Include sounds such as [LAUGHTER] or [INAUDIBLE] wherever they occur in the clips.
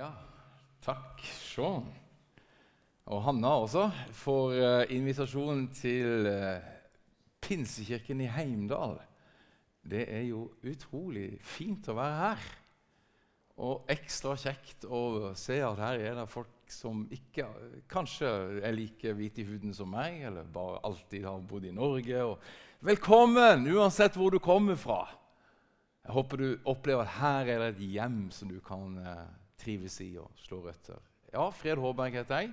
Ja, takk, Sean. Og Hanna også for uh, invitasjonen til uh, Pinsekirken i Heimdal. Det er jo utrolig fint å være her. Og ekstra kjekt å se at her er det folk som ikke kanskje er like hvite i huden som meg, eller bare alltid har bodd i Norge. Og velkommen, uansett hvor du kommer fra. Jeg håper du opplever at her er det et hjem som du kan uh, trives i og slå røtter. Ja, Fred Hårberg heter jeg.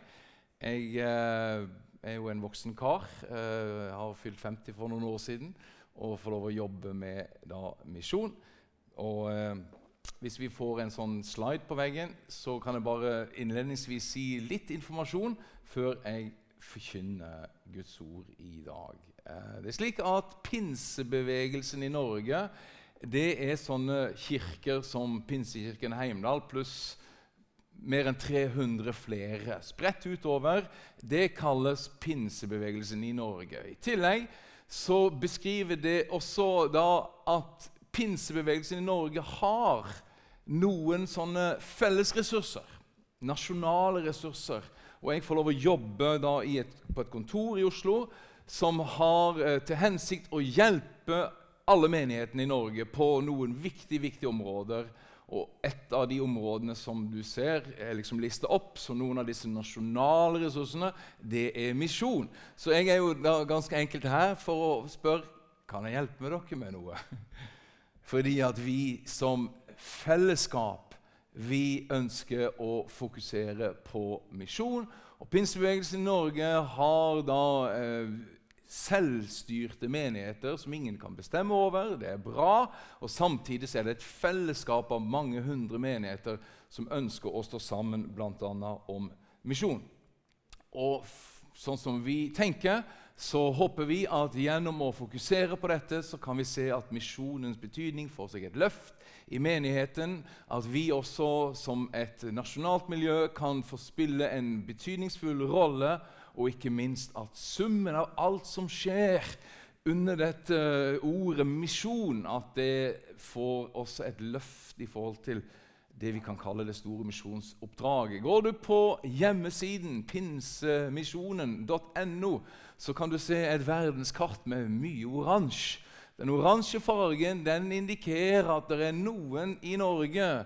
Jeg eh, er jo en voksen kar. Eh, har fylt 50 for noen år siden og får lov å jobbe med da, misjon. Og eh, Hvis vi får en sånn slide på veggen, så kan jeg bare innledningsvis si litt informasjon før jeg forkynner Guds ord i dag. Eh, det er slik at Pinsebevegelsen i Norge det er sånne kirker som Pinsekirken Heimdal pluss mer enn 300 flere spredt utover. Det kalles pinsebevegelsen i Norge. I tillegg så beskriver det også da at pinsebevegelsen i Norge har noen sånne fellesressurser. Nasjonale ressurser. Og jeg får lov å jobbe et, på et kontor i Oslo som har eh, til hensikt å hjelpe alle menighetene i Norge på noen viktige, viktige områder og et av de områdene som du ser er liksom lista opp som noen av disse nasjonale ressursene, det er misjon. Så jeg er jo da ganske enkelt her for å spørre kan jeg hjelpe med dere med noe. [LAUGHS] Fordi at vi som fellesskap vi ønsker å fokusere på misjon. Og Pinsebevegelsen i Norge har da eh, selvstyrte menigheter som ingen kan bestemme over. Det er bra. Og Samtidig er det et fellesskap av mange hundre menigheter som ønsker å stå sammen bl.a. om misjon. Og sånn som vi tenker, så håper vi at gjennom å fokusere på dette, så kan vi se at misjonens betydning får seg et løft i menigheten. At vi også som et nasjonalt miljø kan få spille en betydningsfull rolle og ikke minst at summen av alt som skjer under dette ordet misjon, at det får også et løft i forhold til det vi kan kalle det store misjonsoppdraget. Går du på hjemmesiden pinsemisjonen.no, så kan du se et verdenskart med mye oransje. Den oransje fargen den indikerer at det er noen i Norge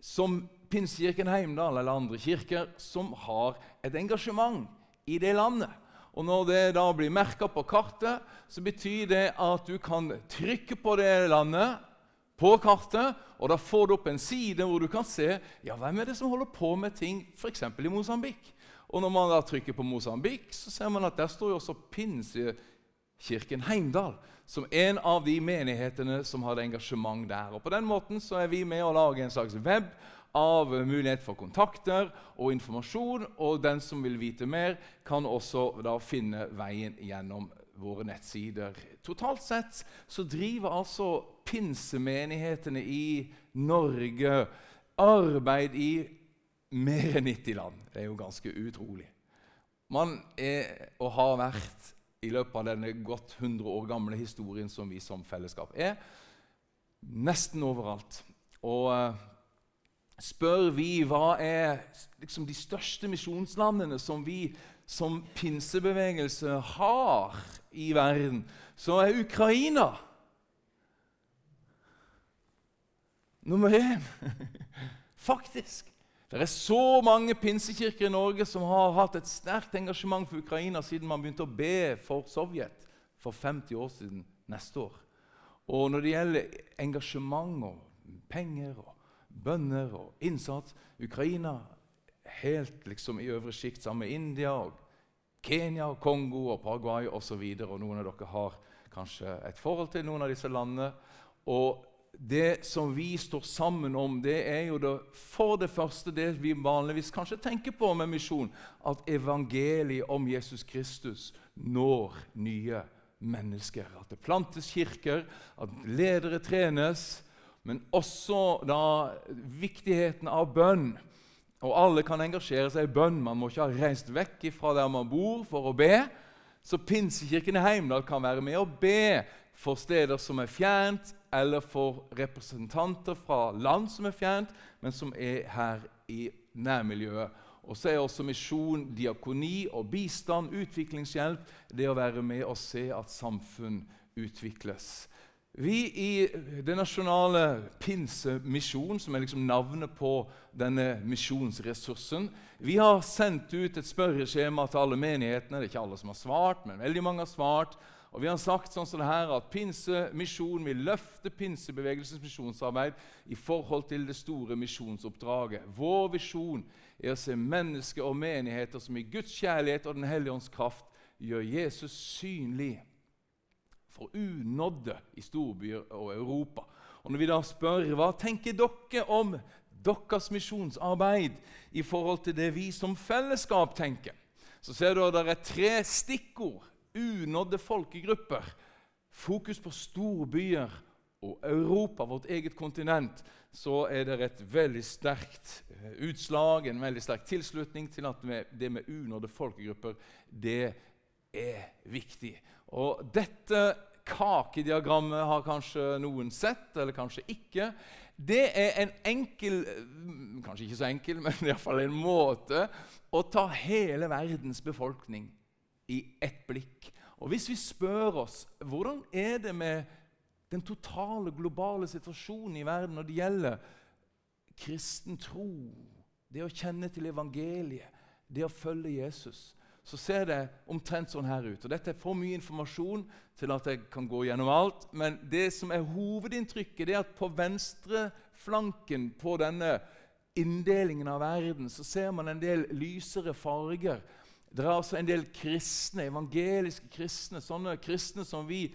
som Pinsekirken Heimdal eller andre kirker som har et engasjement i det landet. Og Når det da blir merka på kartet, så betyr det at du kan trykke på det landet på kartet, og da får du opp en side hvor du kan se ja, hvem er det som holder på med ting f.eks. i Mosambik. Og Når man da trykker på Mosambik, så ser man at der står jo også Pinsekirken Heimdal som en av de menighetene som hadde engasjement der. Og På den måten så er vi med å lage en slags web av mulighet for kontakter og informasjon. Og den som vil vite mer, kan også da finne veien gjennom våre nettsider. Totalt sett så driver altså pinsemenighetene i Norge arbeid i mer enn 90 land. Det er jo ganske utrolig. Man er og har vært i løpet av denne godt 100 år gamle historien som vi som fellesskap er, nesten overalt. Og eh, spør vi hva er liksom, de største misjonslandene som vi som pinsebevegelse har i verden, så er Ukraina nummer én. [LAUGHS] Faktisk. Det er så mange pinsekirker i Norge som har hatt et sterkt engasjement for Ukraina siden man begynte å be for Sovjet for 50 år siden neste år. Og når det gjelder engasjement og penger og bønner og innsats. Ukraina helt liksom i øvre sjikt sammen med India og Kenya og Kongo og Paraguay osv. Noen av dere har kanskje et forhold til noen av disse landene. Og det som vi står sammen om, det er jo det, for det første det vi vanligvis kanskje tenker på med misjon, at evangeliet om Jesus Kristus når nye mennesker. At det plantes kirker, at ledere trenes, men også da viktigheten av bønn. Og alle kan engasjere seg i bønn. Man må ikke ha reist vekk fra der man bor, for å be. Så Pinsekirken i Heimdal kan være med å be for steder som er fjernt, eller for representanter fra land som er fjernt, men som er her i nærmiljøet. Og så er også misjon, diakoni og bistand, utviklingshjelp, det å være med og se at samfunn utvikles. Vi i Det nasjonale pinsemisjon, som er liksom navnet på denne misjonsressursen, vi har sendt ut et spørreskjema til alle menighetene. Det er ikke alle som har svart, men veldig mange har svart. Og Vi har sagt sånn som det her at pinsemisjon vil løfte pinsebevegelsens misjonsarbeid i forhold til det store misjonsoppdraget. Vår visjon er å se mennesker og menigheter som i Guds kjærlighet og Den hellige ånds kraft gjør Jesus synlig for unådde i storbyer og Europa. Og Når vi da spør hva tenker dere om deres misjonsarbeid i forhold til det vi som fellesskap tenker, så ser du at det er tre stikkord unådde folkegrupper, fokus på storbyer og Europa, vårt eget kontinent, så er det et veldig sterkt eh, utslag, en veldig sterk tilslutning til at det med unådde folkegrupper det er viktig. Og Dette kakediagrammet har kanskje noen sett, eller kanskje ikke. Det er en enkel Kanskje ikke så enkel, [LAUGHS] men iallfall en måte å ta hele verdens befolkning i ett blikk. Og Hvis vi spør oss hvordan er det med den totale globale situasjonen i verden når det gjelder kristen tro, det å kjenne til evangeliet, det å følge Jesus, så ser det omtrent sånn her ut. Og Dette er for mye informasjon til at jeg kan gå gjennom alt. Men det som er hovedinntrykket, det er at på venstreflanken på denne inndelingen av verden så ser man en del lysere farger det er altså en del kristne, evangeliske kristne, sånne kristne som vi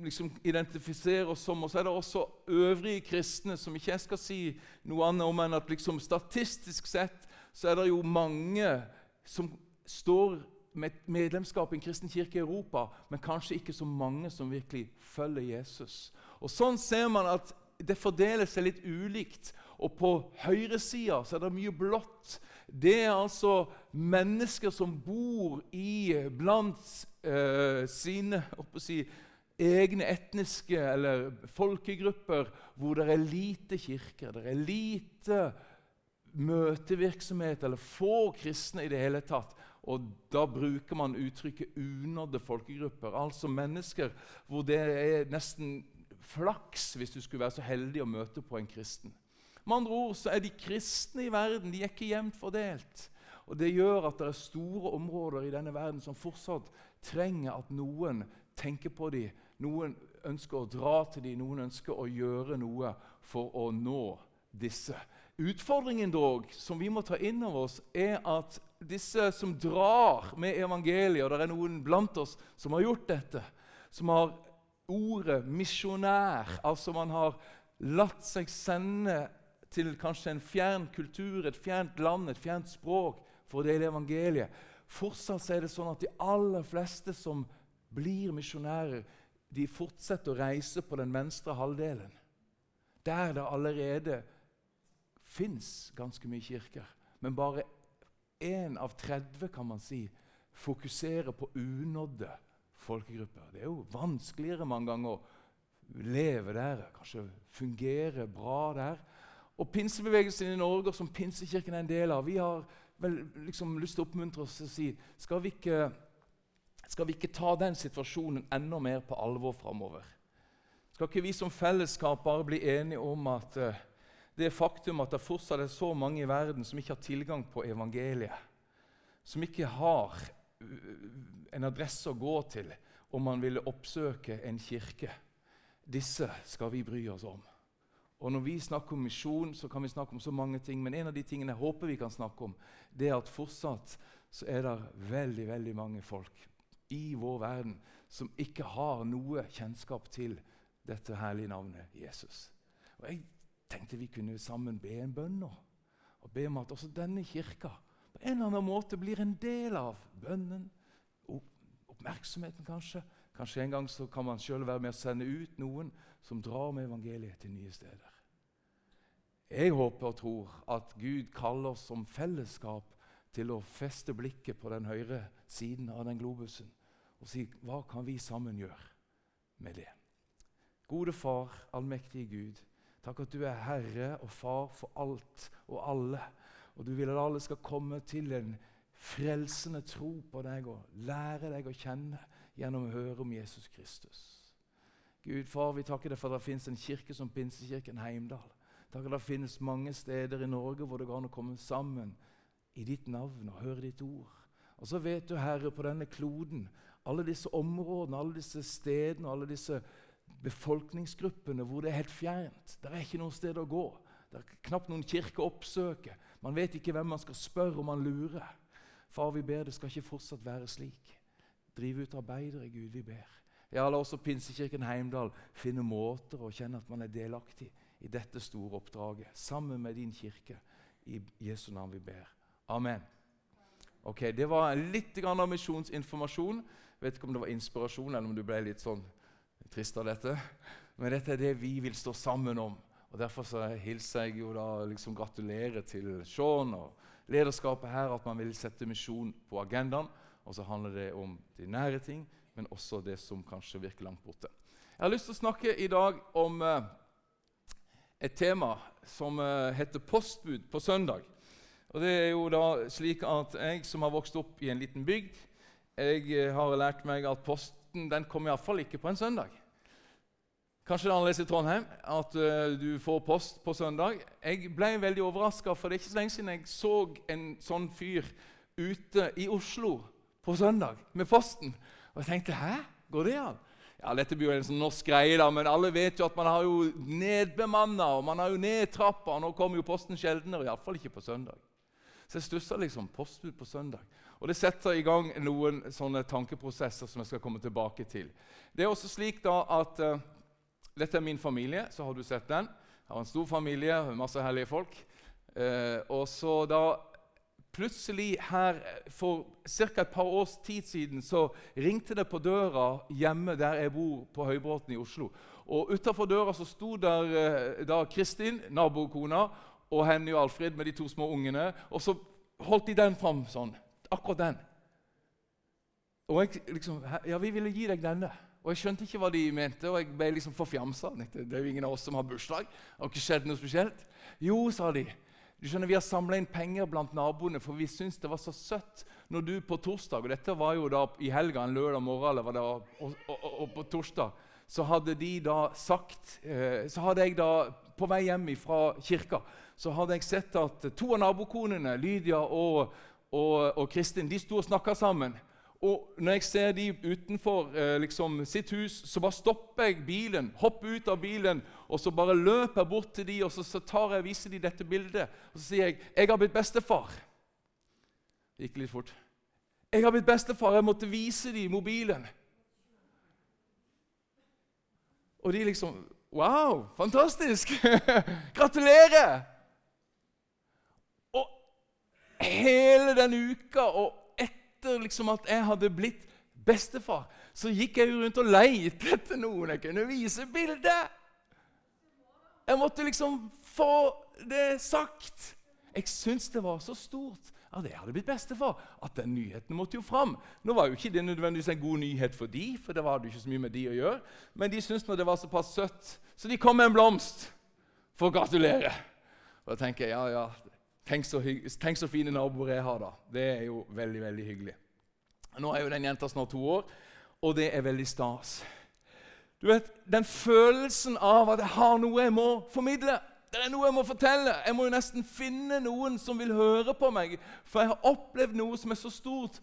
liksom identifiserer oss som. Og så er det også øvrige kristne som ikke jeg skal si noe annet om enn at liksom statistisk sett så er det jo mange som står med medlemskap i en kristen kirke i Europa, men kanskje ikke så mange som virkelig følger Jesus. Og Sånn ser man at det fordeler seg litt ulikt. Og på høyresida er det mye blått det er altså mennesker som bor i blant eh, sine si, egne etniske eller folkegrupper hvor det er lite kirker, det er lite møtevirksomhet eller få kristne i det hele tatt. Og Da bruker man uttrykket 'unådde folkegrupper', altså mennesker hvor det er nesten flaks hvis du skulle være så heldig å møte på en kristen. Med andre ord så er de kristne i verden de er ikke jevnt fordelt. Og Det gjør at det er store områder i denne verden som fortsatt trenger at noen tenker på dem. Noen ønsker å dra til dem, noen ønsker å gjøre noe for å nå disse. Utfordringen dog, som vi må ta inn over oss, er at disse som drar med evangeliet, og det er noen blant oss som har gjort dette, som har ordet misjonær, altså man har latt seg sende til kanskje en fjern kultur, et fjernt land, et fjernt språk for å dele evangeliet. Fortsatt er det sånn at de aller fleste som blir misjonærer, de fortsetter å reise på den venstre halvdelen. Der det allerede fins ganske mye kirker. Men bare én av 30 kan man si, fokuserer på unådde folkegrupper. Det er jo vanskeligere mange ganger å leve der, kanskje fungere bra der. Og pinsebevegelsen i Norge, som Pinsekirken er en del av, vi har vel liksom lyst til å oppmuntre oss til å si skal vi, ikke, skal vi ikke ta den situasjonen enda mer på alvor framover? Skal ikke vi som fellesskap bare bli enige om at uh, det faktum at det fortsatt er så mange i verden som ikke har tilgang på evangeliet, som ikke har en adresse å gå til om man ville oppsøke en kirke, disse skal vi bry oss om. Og Når vi snakker om misjon, så kan vi snakke om så mange ting. Men en av de tingene jeg håper vi kan snakke om, det er at fortsatt så er det veldig veldig mange folk i vår verden som ikke har noe kjennskap til dette herlige navnet Jesus. Og Jeg tenkte vi kunne sammen be en bønn nå. Og be om at også denne kirka på en eller annen måte blir en del av bønnen, oppmerksomheten kanskje. Kanskje en gang så kan man sjøl være med å sende ut noen som drar med evangeliet til nye steder. Jeg håper og tror at Gud kaller oss som fellesskap til å feste blikket på den høyre siden av den globusen og si hva kan vi sammen gjøre med det. Gode Far, allmektige Gud, takk at du er Herre og Far for alt og alle. Og du vil at alle skal komme til en frelsende tro på deg og lære deg å kjenne gjennom å høre om Jesus Kristus. Gud, far, vi takker deg for at det finnes en kirke som Pinsekirken Heimdal. Takk at det finnes mange steder i Norge hvor det går an å komme sammen i ditt navn og høre ditt ord. Og så vet du, Herre, på denne kloden, alle disse områdene, alle disse stedene, alle disse befolkningsgruppene hvor det er helt fjernt. Det er ikke noe sted å gå. Det er knapt noen kirke å oppsøke. Man vet ikke hvem man skal spørre om man lurer. Far, vi ber det skal ikke fortsatt være slik. Drive ut arbeidere, Gud, vi ber. Ja, La også Pinsekirken Heimdal finne måter å kjenne at man er delaktig i dette store oppdraget, sammen med din kirke. I Jesu navn vi ber. Amen. Ok, Det var litt av misjonsinformasjon. Vet ikke om det var inspirasjon, eller om du ble litt sånn trist av dette. Men dette er det vi vil stå sammen om. Og Derfor så hilser jeg jo da liksom gratulerer til Sean og lederskapet her, at man vil sette misjon på agendaen. Og så handler det om de nære ting, men også det som kanskje virker langt borte. Jeg har lyst til å snakke i dag om eh, et tema som eh, heter postbud på søndag. Og det er jo da slik at Jeg som har vokst opp i en liten bygd, jeg eh, har lært meg at posten den kommer iallfall ikke på en søndag. Kanskje det er annerledes i Trondheim, at uh, du får post på søndag. Jeg ble veldig overraska, for det er ikke så lenge siden jeg så en sånn fyr ute i Oslo på søndag med posten. Og jeg tenkte 'hæ, går det an?' Ja, Dette blir jo en sånn norsk greie, da, men alle vet jo at man har jo nedbemanna og man har jo nedtrappa. Nå kommer jo posten sjeldnere, iallfall ikke på søndag. Så jeg stussa liksom postbud på søndag. Og Det setter i gang noen sånne tankeprosesser som jeg skal komme tilbake til. Det er også slik da at uh, Dette er min familie, så har du sett den. Jeg har en stor familie, masse hellige folk. Eh, og så da Plutselig her For ca. et par års tid siden så ringte det på døra hjemme der jeg bor på Høybråten i Oslo. Og Utafor døra så sto der uh, da Kristin, nabokona, og Henny og Alfred med de to små ungene. Og så holdt de den fram sånn. Akkurat den. Og jeg liksom Ja, vi ville gi deg denne. Og Jeg skjønte ikke hva de mente, og jeg ble liksom forfjamsa. Det er jo ingen av oss som har bursdag. Det har ikke skjedd noe spesielt. Jo, sa de. Du skjønner, Vi har samla inn penger blant naboene, for vi syntes det var så søtt når du på torsdag Og dette var jo da i helga, en lørdag morgen, eller hva det, og, og, og, og på torsdag så hadde de da sagt eh, Så hadde jeg da, på vei hjem fra kirka, så hadde jeg sett at to av nabokonene, Lydia og, og Kristin, de sto og snakka sammen. Og når jeg ser de utenfor eh, liksom, sitt hus, så bare stopper jeg bilen, hopper ut av bilen og så bare løper jeg bort til de, og så, så tar jeg, viser de dette bildet. Og så sier jeg 'Jeg har blitt bestefar'. Det gikk litt fort. 'Jeg har blitt bestefar. Jeg måtte vise dem mobilen.' Og de liksom 'Wow, fantastisk! [LAUGHS] Gratulerer!' Og hele den uka og etter liksom at jeg hadde blitt bestefar, så gikk jeg rundt og leite etter noen jeg kunne vise bildet. Jeg måtte liksom få det sagt. Jeg syntes det var så stort at jeg hadde blitt bestefar. At den nyheten måtte jo fram. Nå var jo ikke det nødvendigvis en god nyhet for de, for det var jo ikke så mye med de å gjøre. Men de syntes det var såpass søtt, så de kom med en blomst for å gratulere. Og da tenker jeg, ja, ja, Tenk så, tenk så, fine naboer jeg har, da. Det er jo veldig veldig hyggelig. Nå er jo den jenta snart to år, og det er veldig stas. Du vet, Den følelsen av at jeg har noe jeg må formidle. Det er noe jeg må fortelle. Jeg må jo nesten finne noen som vil høre på meg. For jeg har opplevd noe som er så stort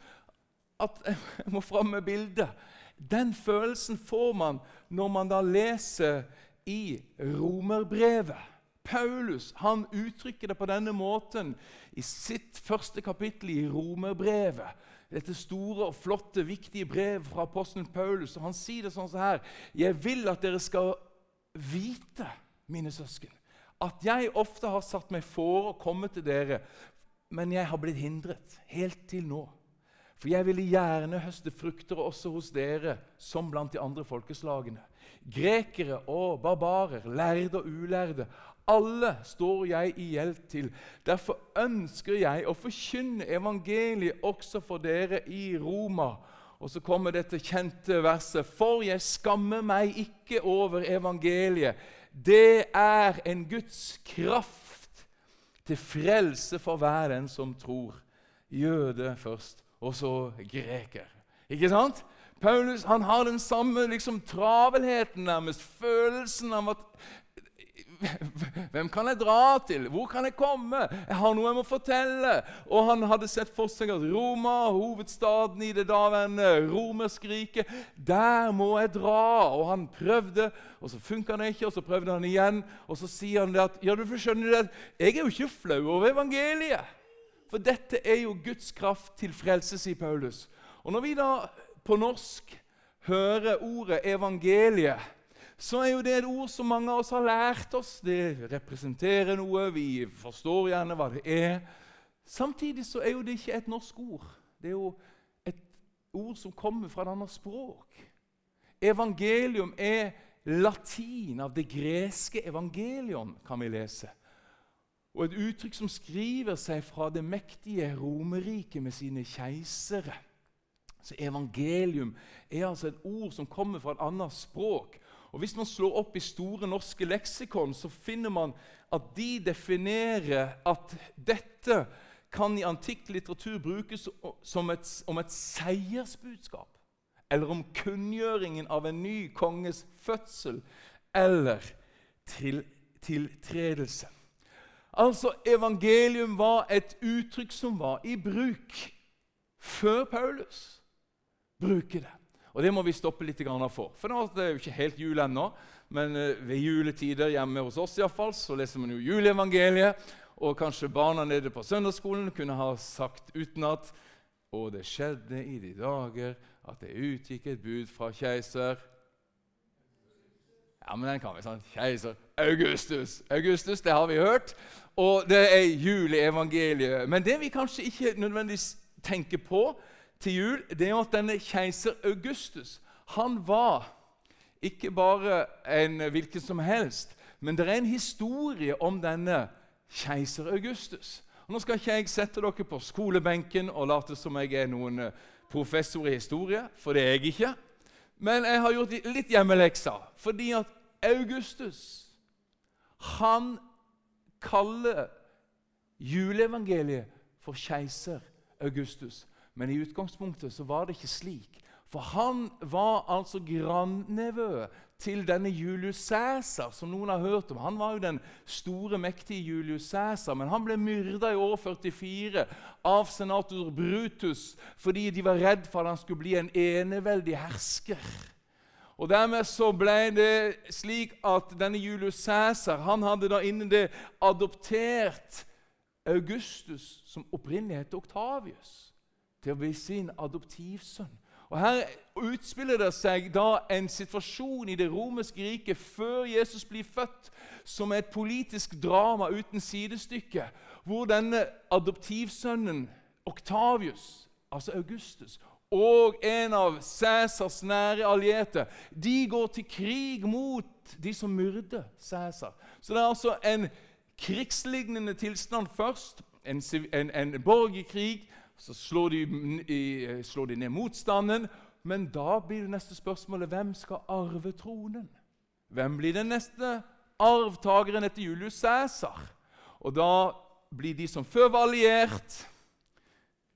at jeg må fram med bildet. Den følelsen får man når man da leser i Romerbrevet. Paulus han uttrykker det på denne måten i sitt første kapittel i Romerbrevet. Dette store, og flotte, viktige brev fra apostelen Paulus. og Han sier det sånn her Jeg vil at dere skal vite, mine søsken, at jeg ofte har satt meg for å komme til dere, men jeg har blitt hindret helt til nå. For jeg ville gjerne høste frukter også hos dere, som blant de andre folkeslagene. Grekere og barbarer, lærde og ulærde, alle står jeg i gjeld til. Derfor ønsker jeg å forkynne evangeliet også for dere i Roma. Og så kommer dette kjente verset.: For jeg skammer meg ikke over evangeliet. Det er en Guds kraft til frelse for hver den som tror. Jøde først, og så greker. Ikke sant? Paulus han har den samme liksom, travelheten, nærmest. Følelsen av at hvem kan jeg dra til? Hvor kan jeg komme? Jeg har noe jeg må fortelle. Og han hadde sett for seg at Roma, hovedstaden i det daværende Romerskriket, der må jeg dra. Og han prøvde, og så funka det ikke, og så prøvde han igjen. Og så sier han det at ja, du skjønner det, jeg er jo ikke flau over evangeliet. For dette er jo Guds kraft til frelse, sier Paulus. Og når vi da på norsk hører ordet evangeliet så er jo det et ord som mange av oss har lært oss. Det representerer noe, vi forstår gjerne hva det er. Samtidig så er jo det ikke et norsk ord. Det er jo et ord som kommer fra et annet språk. Evangelium er latin, av det greske evangelion, kan vi lese. Og et uttrykk som skriver seg fra det mektige Romerriket med sine keisere. Så Evangelium er altså et ord som kommer fra et annet språk. Og Hvis man slår opp i Store norske leksikon, så finner man at de definerer at dette kan i antikk litteratur brukes som et, om et seiersbudskap. Eller om kunngjøringen av en ny konges fødsel eller til, tiltredelse. Altså, Evangelium var et uttrykk som var i bruk før Paulus bruker det. Og det må vi stoppe litt for. For nå er det jo ikke helt jul ennå, men eh, ved juletider hjemme hos oss i hvert fall, så leser man jo juleevangeliet. Og kanskje barna nede på søndagsskolen kunne ha sagt utenat Og det skjedde i de dager at det utgikk et bud fra keiser Ja, men den kan vi sånn. Keiser Augustus. Augustus, Det har vi hørt. Og det er juleevangeliet. Men det vi kanskje ikke nødvendigvis tenker på, til jul, det er at denne keiser Augustus han var ikke bare en hvilken som helst, men det er en historie om denne keiser Augustus. Og nå skal ikke jeg sette dere på skolebenken og late som jeg er noen eh, professor i historie, for det er jeg ikke. Men jeg har gjort litt hjemmelekser, fordi at Augustus han kaller juleevangeliet for keiser Augustus. Men i utgangspunktet så var det ikke slik. For han var altså grandnevø til denne Julius Cæsar, som noen har hørt om. Han var jo den store, mektige Julius Cæsar, men han ble myrda i år 44 av senator Brutus fordi de var redd for at han skulle bli en eneveldig hersker. Og Dermed så ble det slik at denne Julius Cæsar han hadde da innen det adoptert Augustus, som opprinnelig het Oktavius til å bli sin adoptivsønn. Og Her utspiller det seg da en situasjon i det romerske riket før Jesus blir født, som er et politisk drama uten sidestykke, hvor denne adoptivsønnen Oktavius, altså Augustus, og en av Cæsars nære allierte de går til krig mot de som myrder Cæsar. Så det er altså en krigslignende tilstand først, en, en, en borgerkrig så slår de, i, slår de, ned motstanden. Men da blir det neste spørsmålet hvem skal arve tronen? Hvem blir den neste arvtakeren etter Julius Cæsar? Og da blir de som før var alliert,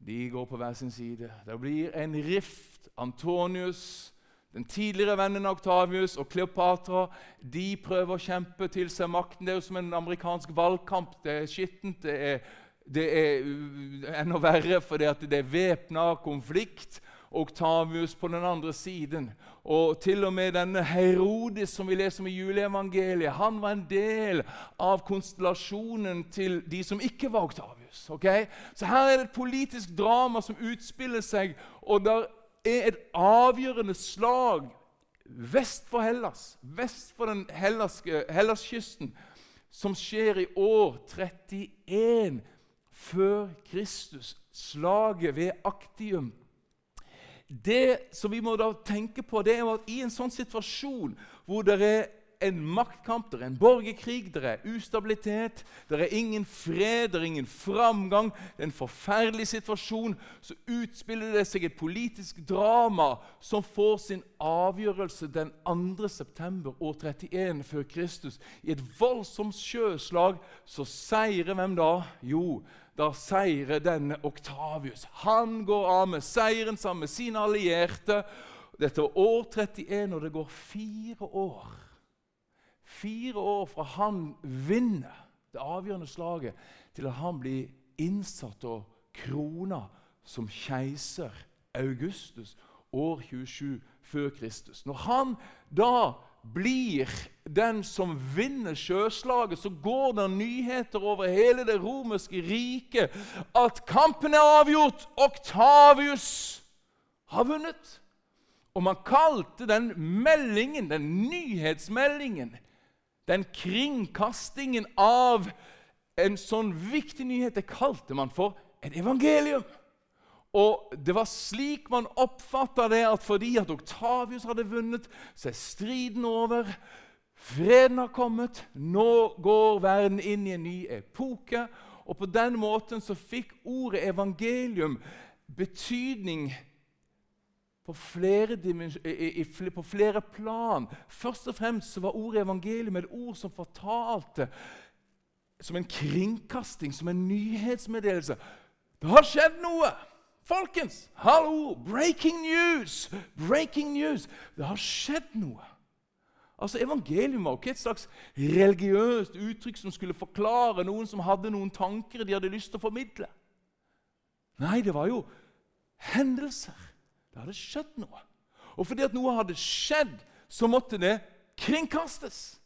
de går på hver sin side. Det blir en rift. Antonius, den tidligere vennen Octavius og Kleopatra de prøver å kjempe til seg makten. Det er jo som en amerikansk valgkamp. Det er skittent, det er det er enda verre fordi det er væpna konflikt. Oktavius på den andre siden. Og til og med denne Herodes som vi leser om i juleevangeliet, han var en del av konstellasjonen til de som ikke var Oktavius. Okay? Så her er det et politisk drama som utspiller seg, og det er et avgjørende slag vest for Hellas, vest for den Hellaskysten, som skjer i år 31 før Kristus, slaget ved Aktium. Det som vi må da tenke på, det er at i en sånn situasjon hvor det er en maktkamp, det er en borgerkrig, det er ustabilitet, det er ingen fred, det er ingen framgang. Det er en forferdelig situasjon. Så utspiller det seg et politisk drama som får sin avgjørelse den 2. september år 31 før Kristus. I et voldsomt sjøslag så seirer hvem da? Jo, da seirer denne Oktavius. Han går av med seieren sammen med sine allierte. Dette er år 31, og det går fire år. Fire år fra han vinner det avgjørende slaget, til at han blir innsatt og krona som keiser Augustus år 27 før Kristus. Når han da blir den som vinner sjøslaget, så går det nyheter over hele det romerske riket at kampen er avgjort. Oktavius har vunnet. Og man kalte den meldingen, den nyhetsmeldingen, den kringkastingen av en sånn viktig nyhet, det kalte man for et evangelium. Og Det var slik man oppfatta det, at fordi at Oktavius hadde vunnet, så er striden over. Freden har kommet. Nå går verden inn i en ny epoke. Og På den måten så fikk ordet evangelium betydning på flere, på flere plan. Først og fremst så var ordet evangelium et ord som fortalte som en kringkasting, som en nyhetsmeddelelse. Det har skjedd noe! Folkens, hallo! Breaking news! Breaking news! Det har skjedd noe. Altså, Evangelium var ikke et slags religiøst uttrykk som skulle forklare noen som hadde noen tanker de hadde lyst til å formidle. Nei, det var jo hendelser. Det hadde skjedd noe. Og fordi at noe hadde skjedd, så måtte det kringkastes.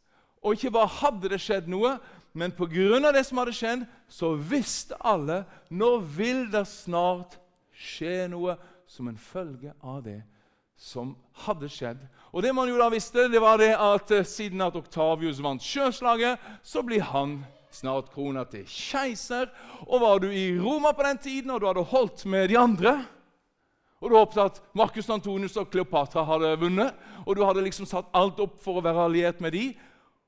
Og ikke bare hadde det skjedd noe, men pga. det som hadde skjedd, så visste alle nå vil det snart skje noe som en følge av det som hadde skjedd. Og det man jo da visste, det var det at eh, siden at Oktavius vant sjøslaget, så blir han snart krona til keiser. Og var du i Roma på den tiden, og du hadde holdt med de andre og du håpet at Marcus Antonius og Kleopatra hadde vunnet, og du hadde liksom satt alt opp for å være alliert med de,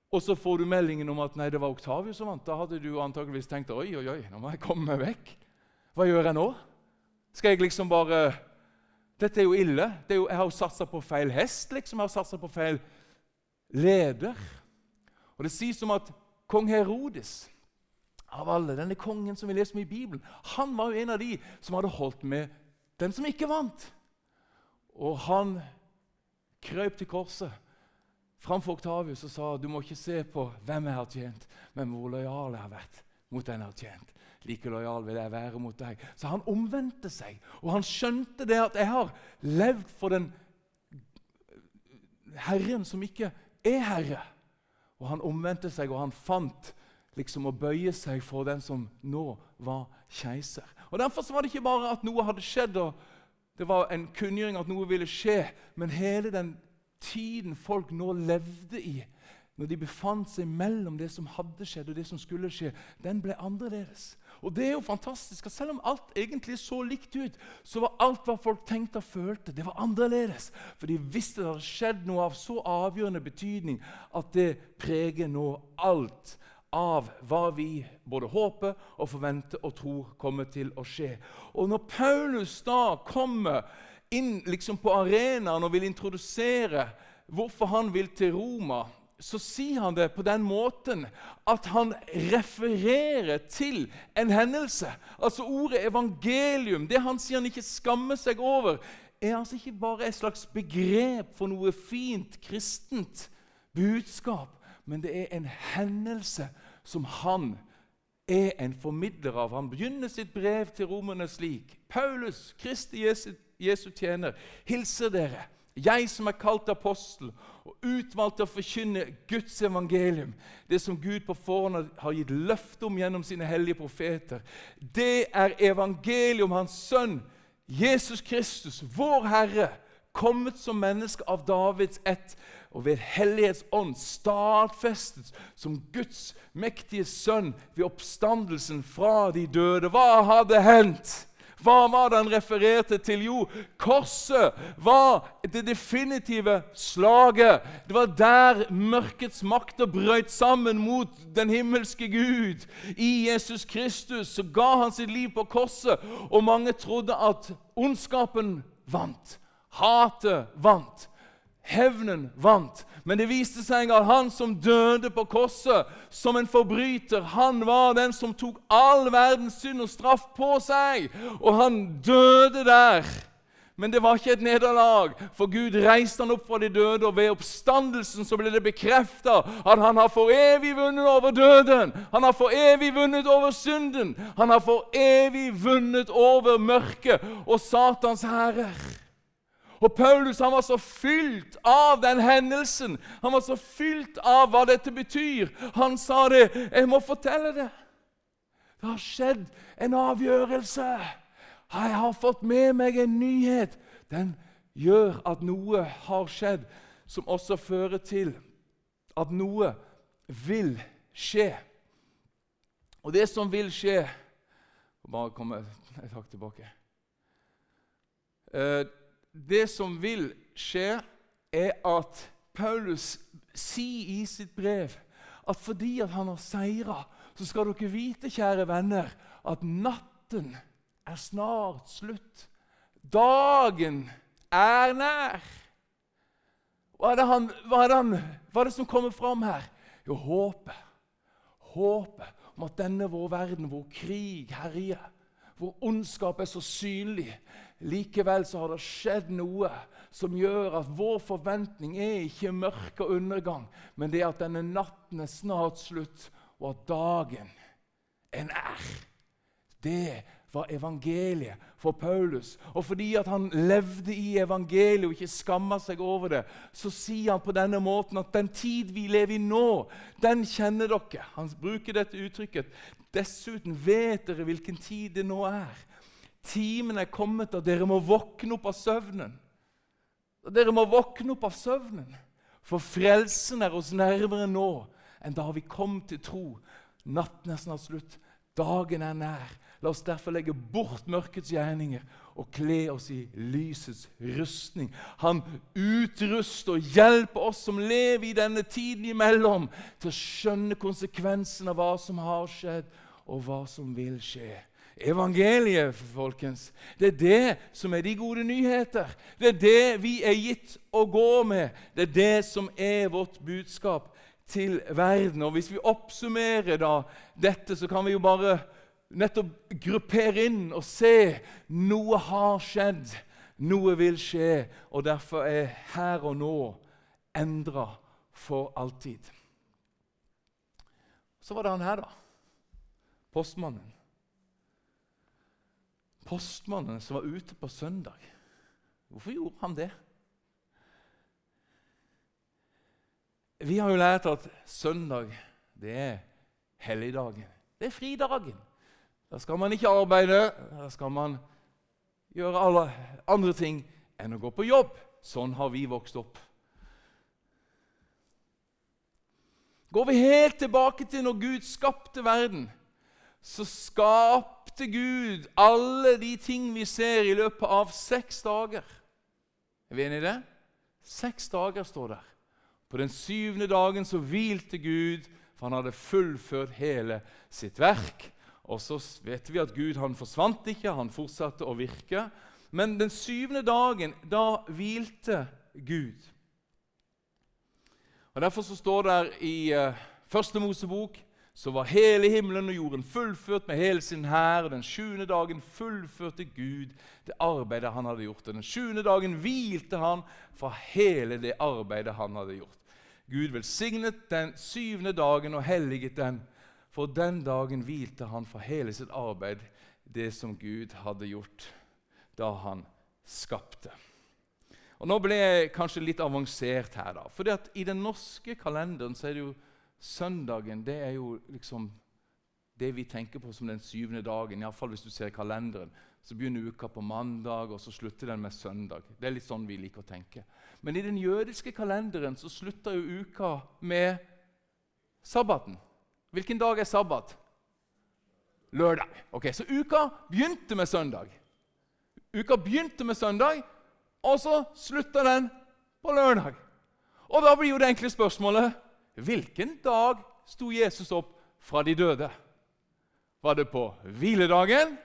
og så får du meldingen om at nei, det var Oktavius som vant. Da hadde du antageligvis tenkt oi, oi, oi, nå må jeg komme meg vekk. Hva gjør jeg nå? Skal jeg liksom bare Dette er jo ille. Er jo, jeg har jo satsa på feil hest. liksom. Jeg har satsa på feil leder. Og Det sies om at kong Herodes av alle, denne kongen som vi leser om i Bibelen, han var jo en av de som hadde holdt med den som ikke vant. Og han krøp til korset framfor Oktavius og sa du må ikke se på hvem jeg har tjent, men hvor lojal jeg har vært mot den jeg har tjent like lojal vil jeg være mot deg. Så han omvendte seg, og han skjønte det at jeg har levd for den Herren som ikke er herre. Og han omvendte seg, og han fant liksom å bøye seg for den som nå var keiser. Og Derfor var det ikke bare at noe hadde skjedd, og det var en kunngjøring at noe ville skje, men hele den tiden folk nå levde i, når de befant seg mellom det som hadde skjedd og det som skulle skje, den ble annerledes. Og det er jo fantastisk at Selv om alt egentlig så likt ut, så var alt hva folk tenkte og følte, det var annerledes. For de visste det hadde skjedd noe av så avgjørende betydning at det preger nå alt av hva vi både håper og forventer og tror kommer til å skje. Og når Paulus da kommer inn liksom på arenaen og vil introdusere hvorfor han vil til Roma så sier han det på den måten at han refererer til en hendelse. Altså Ordet evangelium, det han sier han ikke skammer seg over, er altså ikke bare et slags begrep for noe fint kristent budskap, men det er en hendelse som han er en formidler av. Han begynner sitt brev til romerne slik.: Paulus, Kristi Jesu, Jesu tjener, hilser dere. Jeg som er kalt apostel og utvalgt til å forkynne Guds evangelium, det som Gud på forhånd har gitt løfte om gjennom sine hellige profeter, det er evangeliet om Hans Sønn, Jesus Kristus, vår Herre, kommet som menneske av Davids ett og ved Hellighetsånd stadfestet som Guds mektige sønn ved oppstandelsen fra de døde. Hva hadde hendt? Hva var det han refererte til? Jo, korset var det definitive slaget. Det var der mørkets makter brøt sammen mot den himmelske Gud. I Jesus Kristus så ga han sitt liv på korset, og mange trodde at ondskapen vant. Hatet vant. Hevnen vant. Men det viste seg at han som døde på korset som en forbryter, han var den som tok all verdens synd og straff på seg. Og han døde der. Men det var ikke et nederlag, for Gud reiste han opp fra de døde, og ved oppstandelsen så ble det bekrefta at han har for evig vunnet over døden. Han har for evig vunnet over synden. Han har for evig vunnet over mørket og Satans hærer. Og Paulus han var så fylt av den hendelsen. Han var så fylt av hva dette betyr. Han sa det. 'Jeg må fortelle det.' Det har skjedd en avgjørelse. Jeg har fått med meg en nyhet. Den gjør at noe har skjedd, som også fører til at noe vil skje. Og det som vil skje Bare komme et hakk tilbake. Det som vil skje, er at Paulus sier i sitt brev at fordi at han har seira, så skal dere vite, kjære venner, at natten er snart slutt. Dagen er nær. Hva er det, han, hva er det, han, hva er det som kommer fram her? Jo, håpet. Håpet om at denne vår verden, hvor krig herjer, hvor ondskap er så synlig, Likevel så har det skjedd noe som gjør at vår forventning er ikke mørke og undergang, men det er at denne natten er snart slutt, og at dagen er nær. Det var evangeliet for Paulus. Og fordi at han levde i evangeliet og ikke skamma seg over det, så sier han på denne måten at den tid vi lever i nå, den kjenner dere. Han bruker dette uttrykket. Dessuten vet dere hvilken tid det nå er. Timen er kommet, og dere må våkne opp av søvnen. Og dere må våkne opp av søvnen, for frelsen er oss nærmere nå enn da vi kom til tro. Natten er snart slutt, dagen er nær. La oss derfor legge bort mørkets gjerninger og kle oss i lysets rustning. Han utruster og hjelper oss som lever i denne tiden imellom, til å skjønne konsekvensen av hva som har skjedd, og hva som vil skje evangeliet, folkens. Det er det som er de gode nyheter. Det er det vi er gitt å gå med. Det er det som er vårt budskap til verden. Og Hvis vi oppsummerer da dette, så kan vi jo bare nettopp gruppere inn og se noe har skjedd, noe vil skje, og derfor er her og nå endra for alltid. Så var det han her, da. Postmannen postmannen som var ute på søndag. Hvorfor gjorde han det? Vi har jo lært at søndag det er helligdagen. Det er fridagen. Da skal man ikke arbeide, da skal man gjøre alle andre ting enn å gå på jobb. Sånn har vi vokst opp. Går vi helt tilbake til når Gud skapte verden, så skapte Gud alle de ting vi ser i løpet av seks dager. Er vi enige i det? Seks dager står der. På den syvende dagen så hvilte Gud, for han hadde fullført hele sitt verk. Og så vet vi at Gud han forsvant ikke, han fortsatte å virke. Men den syvende dagen, da hvilte Gud. Og Derfor så står det i uh, Første Mosebok så var hele himmelen og jorden fullført med hele sin hær. Den sjuende dagen fullførte Gud det arbeidet han hadde gjort. Og den sjuende dagen hvilte han fra hele det arbeidet han hadde gjort. Gud velsignet den syvende dagen og helliget den. For den dagen hvilte han fra hele sitt arbeid, det som Gud hadde gjort da han skapte. Og Nå ble jeg kanskje litt avansert her, da. For i den norske kalenderen så er det jo Søndagen det er jo liksom det vi tenker på som den syvende dagen. Iallfall hvis du ser kalenderen. Så begynner uka på mandag, og så slutter den med søndag. Det er litt sånn vi liker å tenke. Men i den jødiske kalenderen så slutter jo uka med sabbaten. Hvilken dag er sabbat? Lørdag. Ok, Så uka begynte med søndag. Uka begynte med søndag, og så slutta den på lørdag. Og da blir jo det enkle spørsmålet hvilken dag sto Jesus opp fra de døde? Var det på hviledagen,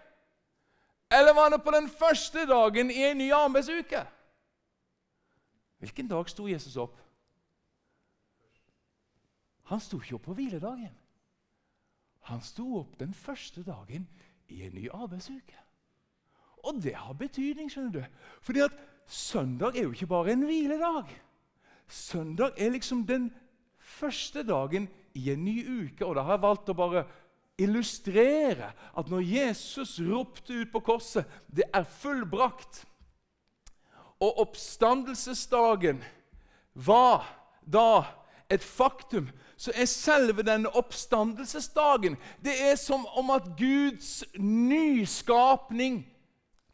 eller var det på den første dagen i en ny arbeidsuke? Hvilken dag sto Jesus opp? Han sto ikke opp på hviledagen. Han sto opp den første dagen i en ny arbeidsuke. Og det har betydning, skjønner du. Fordi at søndag er jo ikke bare en hviledag. Søndag er liksom den første dagen i en ny uke. Og da har jeg valgt å bare illustrere at når Jesus ropte ut på korset 'Det er fullbrakt', og oppstandelsesdagen var da et faktum, så er selve denne oppstandelsesdagen Det er som om at Guds nyskapning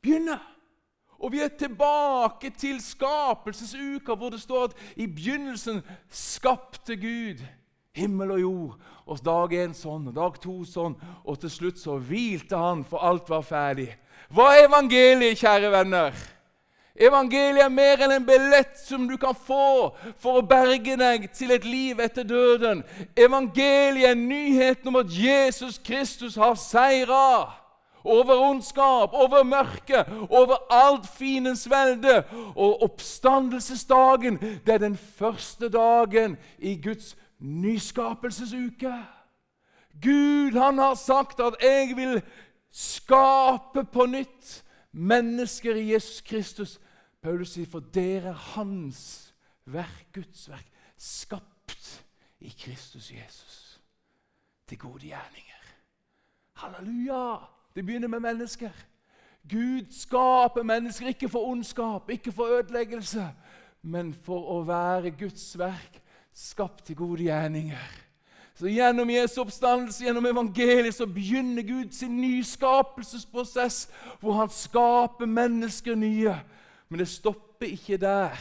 begynner. Og vi er tilbake til skapelsesuka, hvor det står at i begynnelsen skapte Gud himmel og jord. Og dag én sånn, og dag to sånn, og til slutt så hvilte han, for alt var ferdig. Hva er evangeliet, kjære venner? Evangeliet er mer enn en billett som du kan få for å berge deg til et liv etter døden. Evangeliet er nyheten om at Jesus Kristus har seira over ondskap, over mørke, over alt fiendens velde. Og oppstandelsesdagen, det er den første dagen i Guds nyskapelsesuke. Gud han har sagt at 'jeg vil skape på nytt mennesker i Jesus Kristus'. Paulus sier, 'For dere er hans verk, Guds verk, skapt i Kristus Jesus' til gode gjerninger'. Halleluja! Det begynner med mennesker. Gud skaper mennesker ikke for ondskap, ikke for ødeleggelse, men for å være Guds verk, skapt til gode gjerninger. Så Gjennom Jesu oppstandelse, gjennom evangeliet, så begynner Gud sin nyskapelsesprosess, hvor han skaper mennesker nye. Men det stopper ikke der.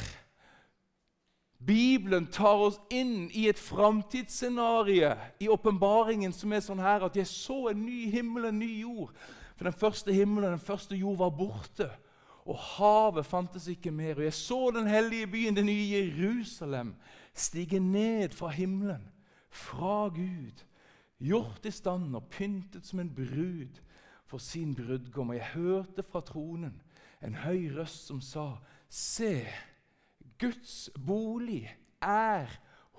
Bibelen tar oss inn i et framtidsscenario i åpenbaringen som er sånn her at jeg så en ny himmel og en ny jord. For den første himmelen og den første jord var borte, og havet fantes ikke mer. Og jeg så den hellige byen, det nye Jerusalem, stige ned fra himmelen, fra Gud, gjort i stand og pyntet som en brud for sin brudgom. Og jeg hørte fra tronen en høy røst som sa, Se, Guds bolig er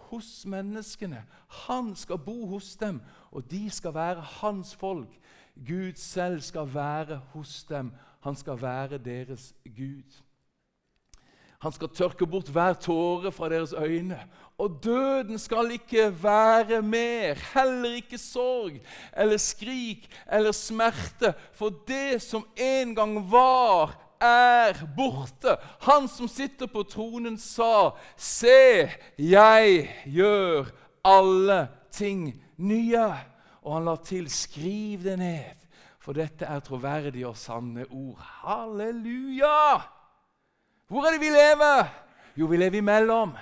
hos menneskene. Han skal bo hos dem, og de skal være hans folk. Gud selv skal være hos dem. Han skal være deres Gud. Han skal tørke bort hver tåre fra deres øyne. Og døden skal ikke være mer, heller ikke sorg eller skrik eller smerte. For det som en gang var, er borte. Han som sitter på tronen, sa, 'Se, jeg gjør alle ting nye.' Og han la til, 'Skriv det ned', for dette er troverdige og sanne ord. Halleluja! Hvor er det vi lever? Jo, vi lever imellom.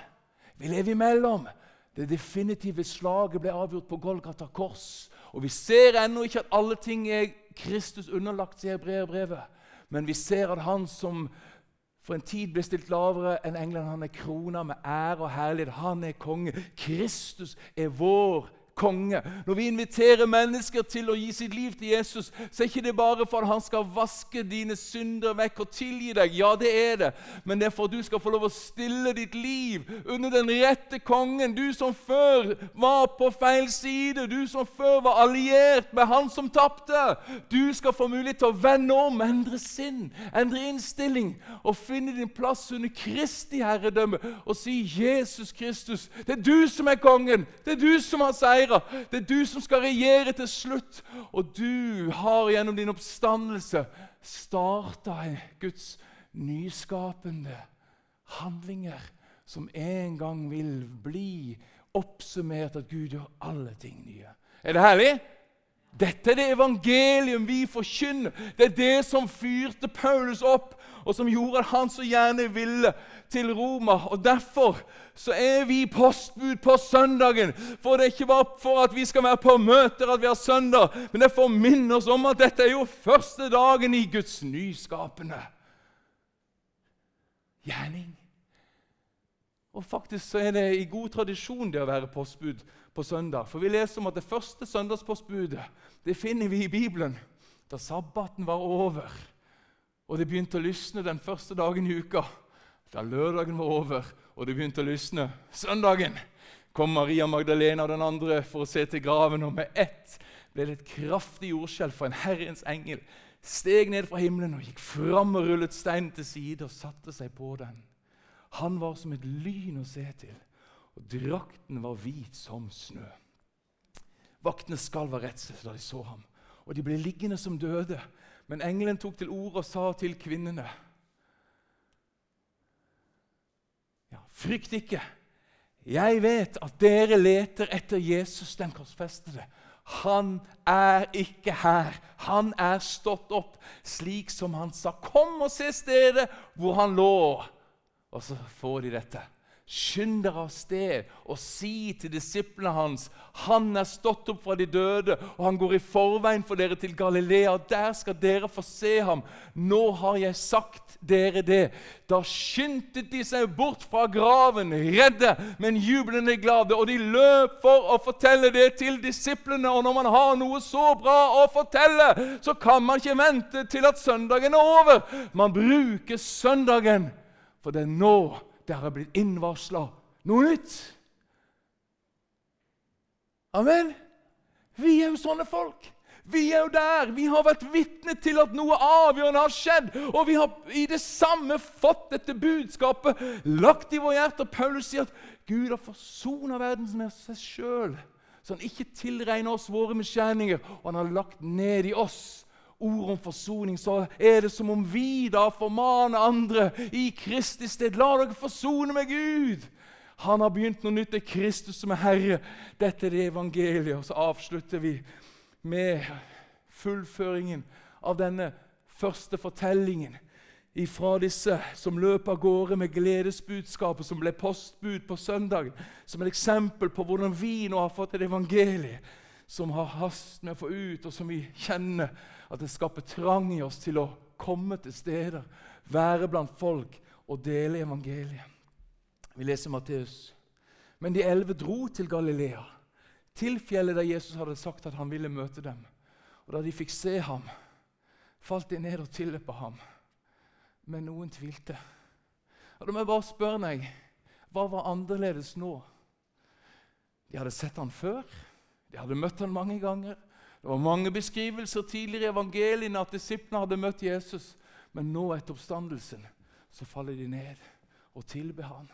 Vi lever imellom. Det definitive slaget ble avgjort på Golgata kors. Og vi ser ennå ikke at alle ting er Kristus underlagt, sier brevbrevet. Men vi ser at han som for en tid ble stilt lavere enn englene, han er krona med ære og herlighet. Han er konge. Kristus er vår konge. Når vi inviterer mennesker til å gi sitt liv til Jesus, så er ikke det bare for at han skal vaske dine synder vekk og tilgi deg. Ja, det er det. Men det er for at du skal få lov å stille ditt liv under den rette kongen. Du som før var på feil side, du som før var alliert med han som tapte. Du skal få mulighet til å vende om, endre sinn, endre innstilling og finne din plass under Kristi herredømme og si 'Jesus Kristus, det er du som er kongen. Det er du som har seier seire. Det er du som skal regjere til slutt. Og du har gjennom din oppstandelse starta Guds nyskapende handlinger som en gang vil bli oppsummert at Gud gjør alle ting nye. Er det herlig? Dette er det evangelium vi forkynner. Det er det som fyrte Paulus opp, og som gjorde at han så gjerne ville til Roma. Og Derfor så er vi postbud på søndagen. For det er ikke bare for at vi skal være på møter at vi har søndag, men det er for å minne oss om at dette er jo første dagen i Guds nyskapende. gjerning. Og faktisk så er det i god tradisjon det å være postbud på søndag. For vi leser om at det første søndagspostbudet det finner vi i Bibelen da sabbaten var over. Og det begynte å lysne den første dagen i uka. Da lørdagen var over og det begynte å lysne søndagen, kom Maria Magdalena og den andre for å se til graven, og med ett ble det et kraftig jordskjelv, for en Herrens engel steg ned fra himmelen og gikk fram og rullet steinen til side og satte seg på den. Han var som et lyn å se til, og drakten var hvit som snø. Vaktene skalv av redsel da de så ham, og de ble liggende som døde. Men engelen tok til orde og sa til kvinnene.: ja, Frykt ikke. Jeg vet at dere leter etter Jesus den korsfestede. Han er ikke her. Han er stått opp, slik som han sa. Kom og se stedet hvor han lå. Og så får de dette. Skynd dere av sted og si til disiplene hans han er stått opp fra de døde, og han går i forveien for dere til Galilea. Der skal dere få se ham. Nå har jeg sagt dere det. Da skyndte de seg bort fra graven, redde, men jublende glade. Og de løp for å fortelle det til disiplene. Og når man har noe så bra å fortelle, så kan man ikke vente til at søndagen er over. Man bruker søndagen, for det er nå det har blitt innvarsla noe nytt. Amen. Vi er jo sånne folk. Vi er jo der. Vi har vært vitne til at noe avgjørende har skjedd. Og vi har i det samme fått dette budskapet lagt i vår hjerte. Og Paulus sier at Gud har forsona verden med seg sjøl, så han ikke tilregner oss våre misgjerninger. Og han har lagt ned i oss ord om forsoning, så er det som om vi da formaner andre i Kristi sted. La dere forsone med Gud! Han har begynt noe nytt. Det er Kristus som er Herre. Dette er det evangeliet. Og så avslutter vi med fullføringen av denne første fortellingen ifra disse som løp av gårde med gledesbudskapet som ble postbud på søndag, som et eksempel på hvordan vi nå har fått et evangelie som har hast med å få ut, og som vi kjenner at det skaper trang i oss til å komme til steder, være blant folk og dele evangeliet. Vi leser Matteus. Men de elleve dro til Galilea, til fjellet der Jesus hadde sagt at han ville møte dem. Og Da de fikk se ham, falt de ned og tilløp ham. Men noen tvilte. Og Da må jeg bare spørre deg hva var annerledes nå? De hadde sett han før. De hadde møtt han mange ganger. Det var mange beskrivelser tidligere i evangeliene at disiplene hadde møtt Jesus. Men nå, etter oppstandelsen, så faller de ned og tilber han.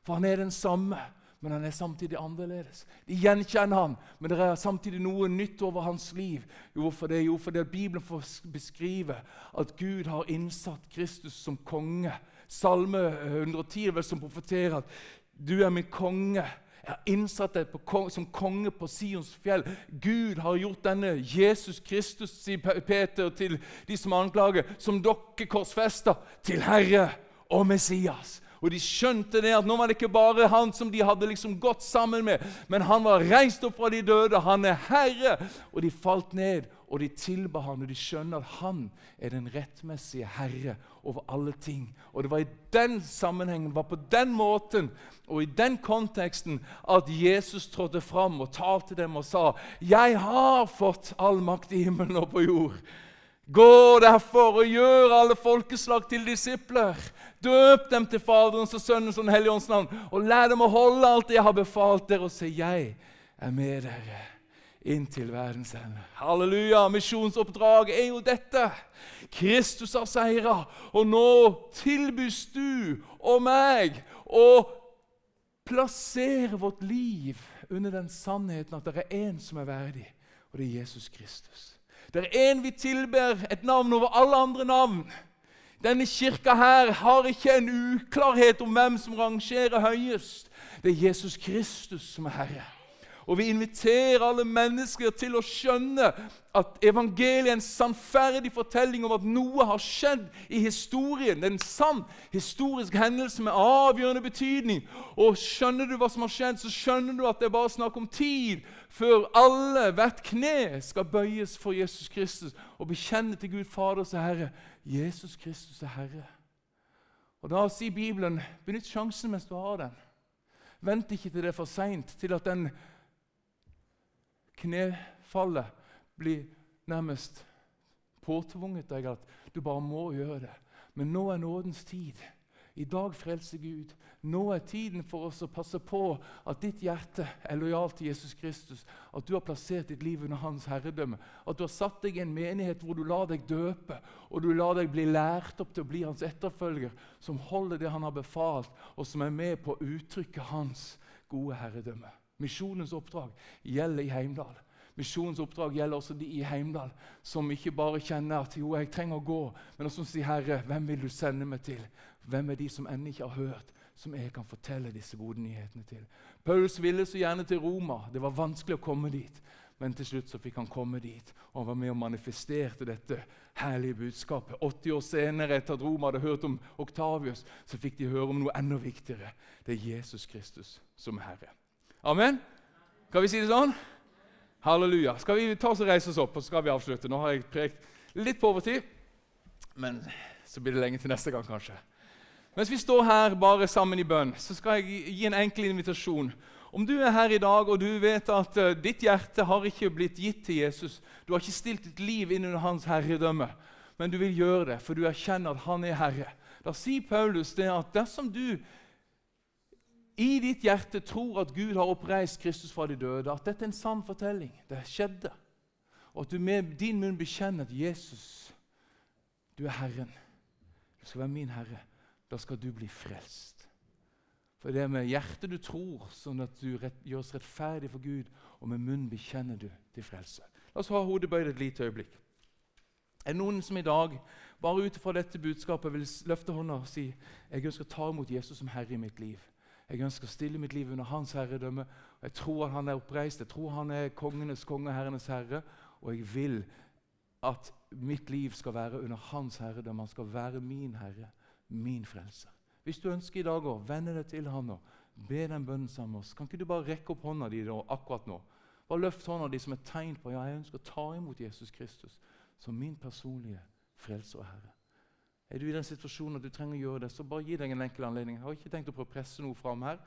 For han er den samme, men han er samtidig annerledes. De gjenkjenner han, men det er samtidig noe nytt over hans liv. Hvorfor det? Jo, fordi Bibelen får beskrive at Gud har innsatt Kristus som konge. Salme 110 er vel som profeterer at 'du er min konge'. Jeg har innsatt deg som konge på Sions fjell. Gud har gjort denne Jesus Kristus, sier Peter til de som anklager, som dere korsfester, til Herre og Messias. Og De skjønte det at nå var det ikke bare han som de hadde liksom gått sammen med, men han var reist opp fra de døde. Han er Herre. Og de falt ned, og de tilba han, og de skjønner at han er den rettmessige Herre over alle ting. Og Det var i den sammenhengen, var på den måten og i den konteksten at Jesus trådte fram og talte dem og sa, 'Jeg har fått all makt i himmelen og på jord.' Gå derfor og gjør alle folkeslag til disipler. Døp dem til Faderens og Sønnens og Den hellige ånds navn, og lær dem å holde alt det jeg har befalt dere, og se, jeg er med dere inntil verdens ende. Halleluja! Misjonsoppdraget er jo dette. Kristus har seira, og nå tilbys du og meg å plassere vårt liv under den sannheten at det er én som er verdig, og det er Jesus Kristus. Det er en vi tilber et navn over alle andre navn. Denne kirka her har ikke en uklarhet om hvem som rangerer høyest. Det er Jesus Kristus som er Herre. Og vi inviterer alle mennesker til å skjønne at evangeliet er en sannferdig fortelling om at noe har skjedd i historien. Det er en sann historisk hendelse med avgjørende betydning. Og skjønner du hva som har skjedd, så skjønner du at det er bare snakk om tid før alle, hvert kne, skal bøyes for Jesus Kristus og bekjenne til Gud Fader og Herre. Jesus Kristus er Herre. Og Da sier Bibelen benytt sjansen mens du har den. Vent ikke til det er for seint, til at den knefallet blir nærmest påtvunget deg at du bare må gjøre det. Men nå er nådens tid. I dag frelser Gud. Nå er tiden for oss å passe på at ditt hjerte er lojalt til Jesus Kristus. At du har plassert ditt liv under hans herredømme. At du har satt deg i en menighet hvor du lar deg døpe, og du lar deg bli lært opp til å bli hans etterfølger, som holder det han har befalt, og som er med på å uttrykke hans gode herredømme. Misjonens oppdrag gjelder i Heimdal. Misjonens oppdrag gjelder også de i Heimdal, som ikke bare kjenner at jo, jeg trenger å gå, men også sier, Herre, hvem vil du sende meg til? Hvem er de som ennå ikke har hørt, som jeg kan fortelle disse gode nyhetene til? Paulus ville så gjerne til Roma. Det var vanskelig å komme dit. Men til slutt så fikk han komme dit, og var med og manifesterte dette herlige budskapet. 80 år senere, etter at Roma hadde hørt om Oktavius, så fikk de høre om noe enda viktigere. Det er Jesus Kristus som er Herre. Amen? Kan vi si det sånn? Halleluja. Skal vi ta oss og reise oss opp, og så skal vi avslutte? Nå har jeg prekt litt på overtid, men så blir det lenge til neste gang, kanskje. Mens vi står her bare sammen i bønn, så skal jeg gi en enkel invitasjon. Om du er her i dag og du vet at uh, ditt hjerte har ikke blitt gitt til Jesus, du har ikke stilt ditt liv inn under hans herredømme, men du vil gjøre det, for du erkjenner at han er herre, da sier Paulus det at dersom du i ditt hjerte tror at Gud har oppreist Kristus fra de døde, at dette er en sann fortelling, det skjedde, og at du med din munn bekjenner at Jesus, du er Herren, du skal være min Herre, da skal du bli frelst. For det er med hjertet du tror, sånn at du rett, gjøres rettferdig for Gud, og med munnen bekjenner du til frelse. La oss ha hodet bøyd et lite øyeblikk. Er det noen som i dag, bare ut fra dette budskapet, vil løfte hånda og si jeg ønsker å ta imot Jesus som Herre i mitt liv? Jeg ønsker å stille mitt liv under Hans herredømme. Jeg tror Han er oppreist, jeg tror Han er kongenes konge, herrenes herre. Og jeg vil at mitt liv skal være under Hans herredømme. Han skal være min herre, min frelser. Hvis du ønsker i dag å vende deg til Han og be den bønnen sammen med oss, kan ikke du bare rekke opp hånda di akkurat nå? Bare løft hånda di som et tegn på ja, jeg ønsker å ta imot Jesus Kristus som min personlige frelser og herre. Er du i den situasjonen at du trenger å gjøre det, så bare gi deg en enkel anledning. Jeg har ikke tenkt å prøve å presse noe fram her,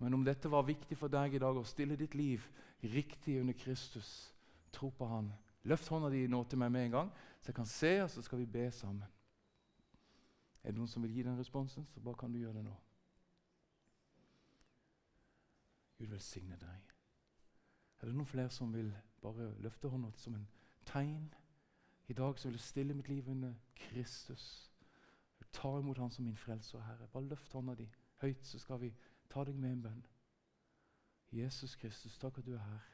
men om dette var viktig for deg i dag, å stille ditt liv riktig under Kristus, tro på Han, løft hånda di nå til meg med en gang, så jeg kan se, og så skal vi be sammen. Er det noen som vil gi den responsen, så bare kan du gjøre det nå. Gud velsigne deg. Er det noen flere som vil bare løfte hånda som en tegn? I dag så vil jeg stille mitt liv under Kristus. Ta imot Han som min frelser og Herre. Bare løft hånda di høyt, så skal vi ta deg med en bønn. Jesus Kristus, takk at du er her.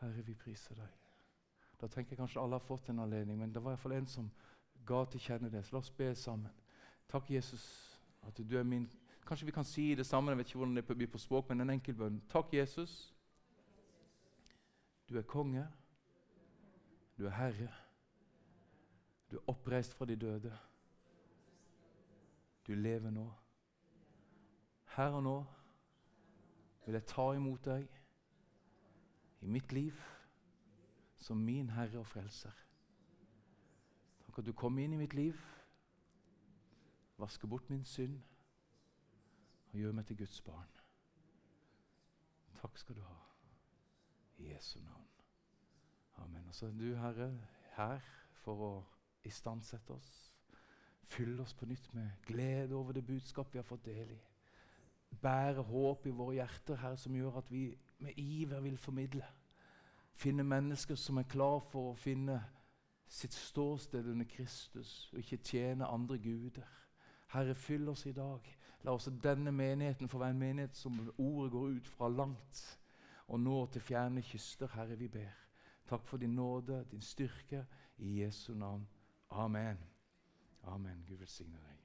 Herre, vi priser deg. Da tenker jeg kanskje alle har fått en anledning, men det var iallfall en som ga til kjenne det. Så la oss be sammen. Takk, Jesus, at du er min Kanskje vi kan si det sammen, jeg vet ikke hvordan det blir på språk, men en enkel bønn. Takk, Jesus. Du er konge. Du er herre. Du er oppreist fra de døde. Du lever nå. Her og nå vil jeg ta imot deg i mitt liv som min Herre og Frelser. Takk at du kom inn i mitt liv, vasker bort min synd og gjør meg til Guds barn. Takk skal du ha. I Jesu navn. Amen. Og så er du, Herre, her for å istandsette oss Fyll oss på nytt med glede over det budskapet vi har fått del i. Bære håp i våre hjerter, Herre, som gjør at vi med iver vil formidle. Finne mennesker som er klar for å finne sitt ståsted under Kristus og ikke tjene andre guder. Herre, fyll oss i dag. La også denne menigheten få være en menighet som ordet går ut fra langt og når til fjerne kyster. Herre, vi ber. Takk for din nåde, din styrke. I Jesu navn. Amen. Amen. Gud velsigne deg.